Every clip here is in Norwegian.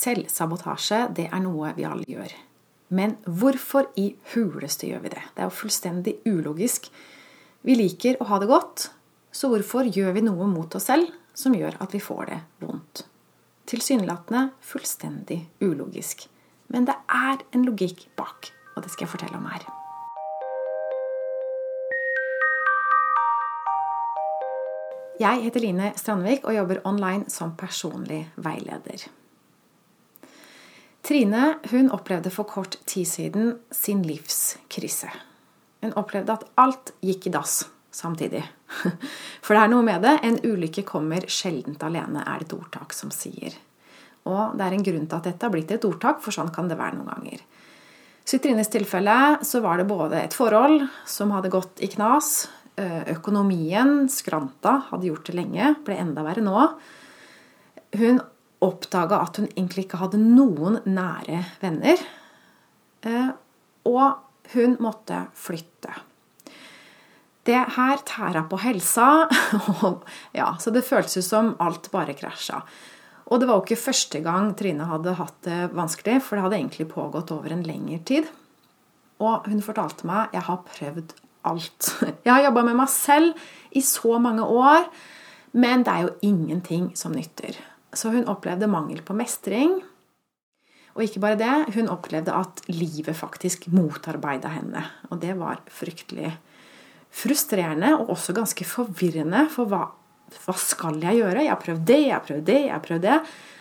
Selvsabotasje, det er noe vi alle gjør. Men hvorfor i huleste gjør vi det? Det er jo fullstendig ulogisk. Vi liker å ha det godt, så hvorfor gjør vi noe mot oss selv som gjør at vi får det vondt? Tilsynelatende fullstendig ulogisk. Men det er en logikk bak, og det skal jeg fortelle om her. Jeg heter Line Strandvik og jobber online som personlig veileder. Trine hun opplevde for kort tid siden sin livskrise. Hun opplevde at alt gikk i dass samtidig. For det er noe med det. En ulykke kommer sjeldent alene, er det et ordtak som sier. Og det er en grunn til at dette har blitt et ordtak, for sånn kan det være noen ganger. Så i Trines tilfelle så var det både et forhold som hadde gått i knas, Eh, økonomien skranta, hadde gjort det lenge, ble enda verre nå. Hun oppdaga at hun egentlig ikke hadde noen nære venner. Eh, og hun måtte flytte. Det her tæra på helsa, ja, så det føltes som alt bare krasja. Og det var jo ikke første gang Trine hadde hatt det vanskelig, for det hadde egentlig pågått over en lengre tid. Og hun fortalte meg jeg har prøvd alt. Jeg har jobba med meg selv i så mange år, men det er jo ingenting som nytter. Så hun opplevde mangel på mestring. Og ikke bare det, hun opplevde at livet faktisk motarbeida henne. Og det var fryktelig frustrerende og også ganske forvirrende. For hva, hva skal jeg gjøre? Jeg har prøvd det, jeg har prøvd det, jeg har prøvd det.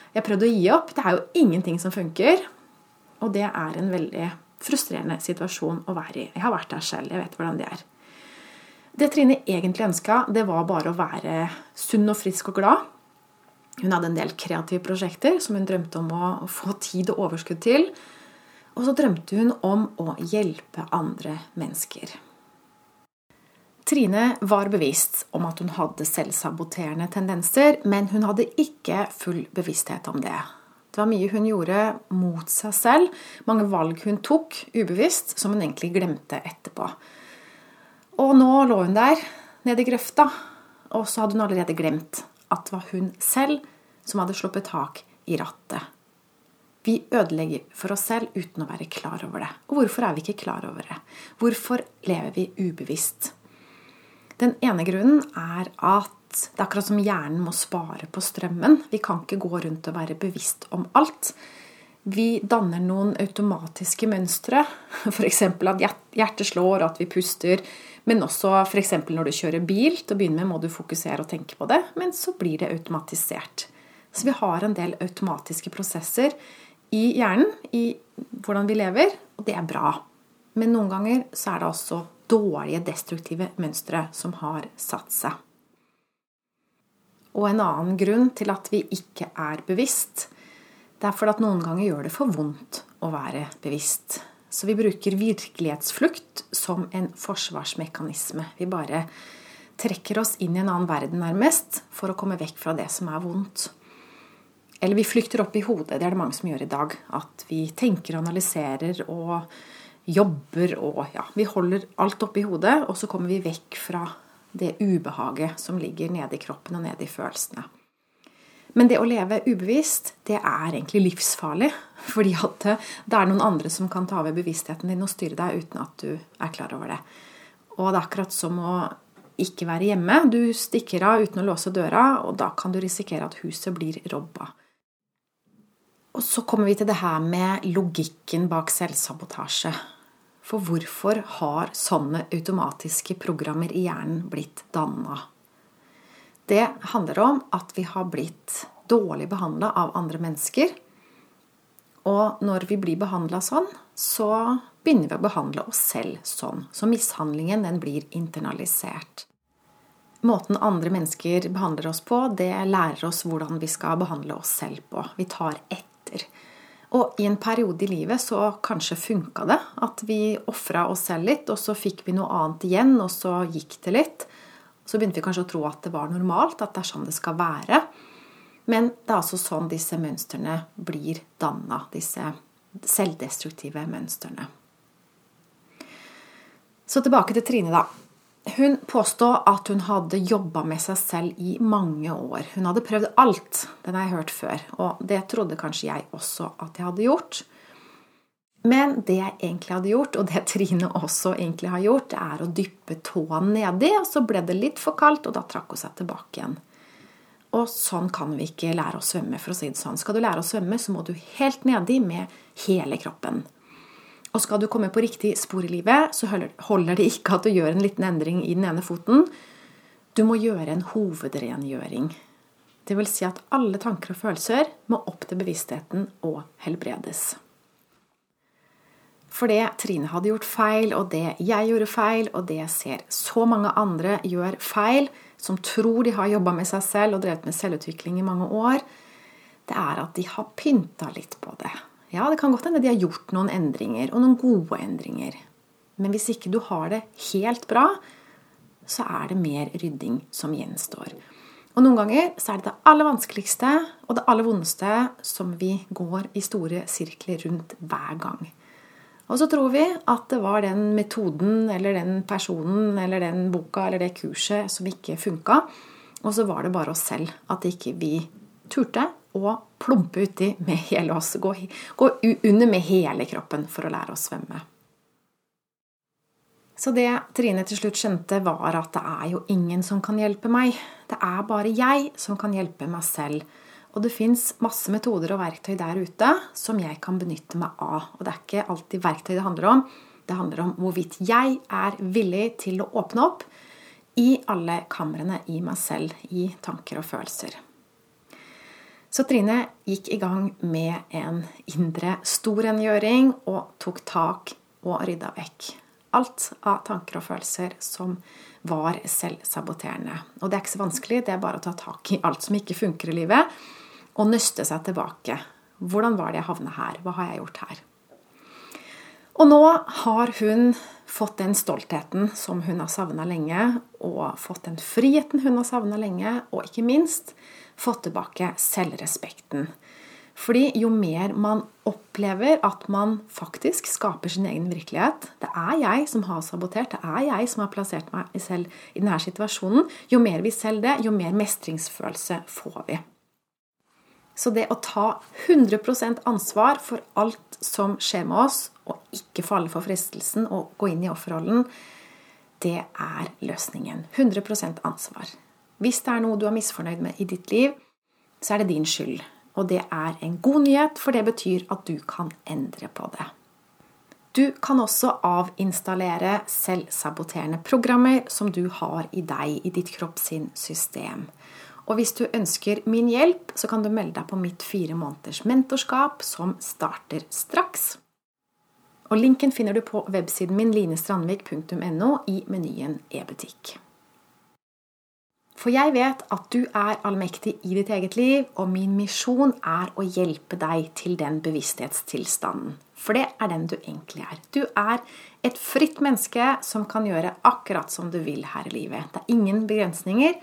Jeg har prøvd å gi opp. Det er jo ingenting som funker. Og det er en veldig frustrerende situasjon å være i. Jeg har vært der selv. Jeg vet hvordan det er. Det Trine egentlig ønska, det var bare å være sunn og frisk og glad. Hun hadde en del kreative prosjekter som hun drømte om å få tid og overskudd til. Og så drømte hun om å hjelpe andre mennesker. Trine var bevisst om at hun hadde selvsaboterende tendenser, men hun hadde ikke full bevissthet om det. Det var mye hun gjorde mot seg selv. Mange valg hun tok ubevisst, som hun egentlig glemte etterpå. Og nå lå hun der, nede i grøfta, og så hadde hun allerede glemt at det var hun selv som hadde sluppet tak i rattet. Vi ødelegger for oss selv uten å være klar over det. Og hvorfor er vi ikke klar over det? Hvorfor lever vi ubevisst? Den ene grunnen er at det er akkurat som hjernen må spare på strømmen. Vi kan ikke gå rundt og være bevisst om alt. Vi danner noen automatiske mønstre, f.eks. at hjertet slår, og at vi puster. Men også f.eks. når du kjører bil. Til å begynne med må du fokusere og tenke på det, men så blir det automatisert. Så vi har en del automatiske prosesser i hjernen i hvordan vi lever, og det er bra. Men noen ganger så er det også dårlige, destruktive mønstre som har satt seg. Og en annen grunn til at vi ikke er bevisst, det er fordi at noen ganger gjør det for vondt å være bevisst. Så vi bruker virkelighetsflukt som en forsvarsmekanisme. Vi bare trekker oss inn i en annen verden nærmest for å komme vekk fra det som er vondt. Eller vi flykter opp i hodet. Det er det mange som gjør i dag. At vi tenker og analyserer og jobber og ja, vi holder alt oppi hodet, og så kommer vi vekk fra det ubehaget som ligger nede i kroppen og nede i følelsene. Men det å leve ubevisst, det er egentlig livsfarlig. Fordi at det er noen andre som kan ta over bevisstheten din og styre deg uten at du er klar over det. Og det er akkurat som å ikke være hjemme. Du stikker av uten å låse døra, og da kan du risikere at huset blir robba. Og så kommer vi til det her med logikken bak selvsabotasje. For hvorfor har sånne automatiske programmer i hjernen blitt danna? Det handler om at vi har blitt dårlig behandla av andre mennesker. Og når vi blir behandla sånn, så begynner vi å behandle oss selv sånn. Så mishandlingen den blir internalisert. Måten andre mennesker behandler oss på, det lærer oss hvordan vi skal behandle oss selv på. Vi tar etter. Og i en periode i livet så kanskje funka det. At vi ofra oss selv litt, og så fikk vi noe annet igjen, og så gikk det litt. Så begynte vi kanskje å tro at det var normalt, at det er sånn det skal være. Men det er altså sånn disse mønstrene blir danna. Disse selvdestruktive mønstrene. Så tilbake til Trine, da. hun påstod at hun hadde jobba med seg selv i mange år. Hun hadde prøvd alt. Den har jeg hørt før. Og det trodde kanskje jeg også at jeg hadde gjort. Men det jeg egentlig hadde gjort, og det Trine også egentlig har gjort, det er å dyppe tåen nedi, og så ble det litt for kaldt, og da trakk hun seg tilbake igjen. Og sånn kan vi ikke lære å svømme, for å si det sånn. Skal du lære å svømme, så må du helt nedi med hele kroppen. Og skal du komme på riktig spor i livet, så holder det ikke at du gjør en liten endring i den ene foten. Du må gjøre en hovedrengjøring. Det vil si at alle tanker og følelser må opp til bevisstheten og helbredes. For det Trine hadde gjort feil, og det jeg gjorde feil, og det jeg ser så mange andre gjør feil, som tror de har jobba med seg selv og drevet med selvutvikling i mange år, det er at de har pynta litt på det. Ja, det kan godt hende de har gjort noen endringer, og noen gode endringer. Men hvis ikke du har det helt bra, så er det mer rydding som gjenstår. Og noen ganger så er det det aller vanskeligste og det aller vondeste som vi går i store sirkler rundt hver gang. Og så tror vi at det var den metoden eller den personen eller den boka eller det kurset som ikke funka. Og så var det bare oss selv at ikke vi turte å plumpe uti med hele oss. Gå, gå under med hele kroppen for å lære å svømme. Så det Trine til slutt skjønte, var at det er jo ingen som kan hjelpe meg. Det er bare jeg som kan hjelpe meg selv. Og det fins masse metoder og verktøy der ute som jeg kan benytte meg av. Og det er ikke alltid verktøy det handler om. Det handler om hvorvidt jeg er villig til å åpne opp i alle kamrene i meg selv, i tanker og følelser. Så Trine gikk i gang med en indre storrengjøring og tok tak og rydda vekk alt av tanker og følelser som var selvsaboterende. Og det er ikke så vanskelig, det er bare å ta tak i alt som ikke funker i livet, og nøste seg tilbake. Hvordan var det jeg havna her? Hva har jeg gjort her? Og nå har hun fått den stoltheten som hun har savna lenge, og fått den friheten hun har savna lenge, og ikke minst fått tilbake selvrespekten. Fordi jo mer man opplever at man faktisk skaper sin egen virkelighet Det er jeg som har sabotert, det er jeg som har plassert meg selv i denne situasjonen. Jo mer vi selv det, jo mer mestringsfølelse får vi. Så det å ta 100% ansvar for alt som skjer med oss, og ikke falle for fristelsen og gå inn i offerrollen, det er løsningen. 100% ansvar. Hvis det er noe du er misfornøyd med i ditt liv, så er det din skyld. Og det er en god nyhet, for det betyr at du kan endre på det. Du kan også avinstallere selvsaboterende programmer som du har i deg, i ditt kroppssinn-system. Og hvis du ønsker min hjelp, så kan du melde deg på mitt fire måneders mentorskap, som starter straks. Og Linken finner du på websiden min linestrandvik.no i menyen e-butikk. For jeg vet at du er allmektig i ditt eget liv, og min misjon er å hjelpe deg til den bevissthetstilstanden. For det er den du egentlig er. Du er et fritt menneske som kan gjøre akkurat som du vil her i livet. Det er ingen begrensninger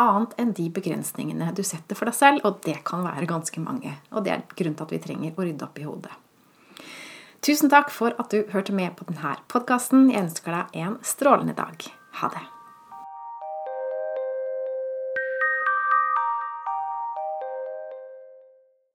annet enn de begrensningene du setter for deg selv, og det kan være ganske mange. Og det er grunnen til at vi trenger å rydde opp i hodet. Tusen takk for at du hørte med på denne podkasten. Jeg ønsker deg en strålende dag. Ha det.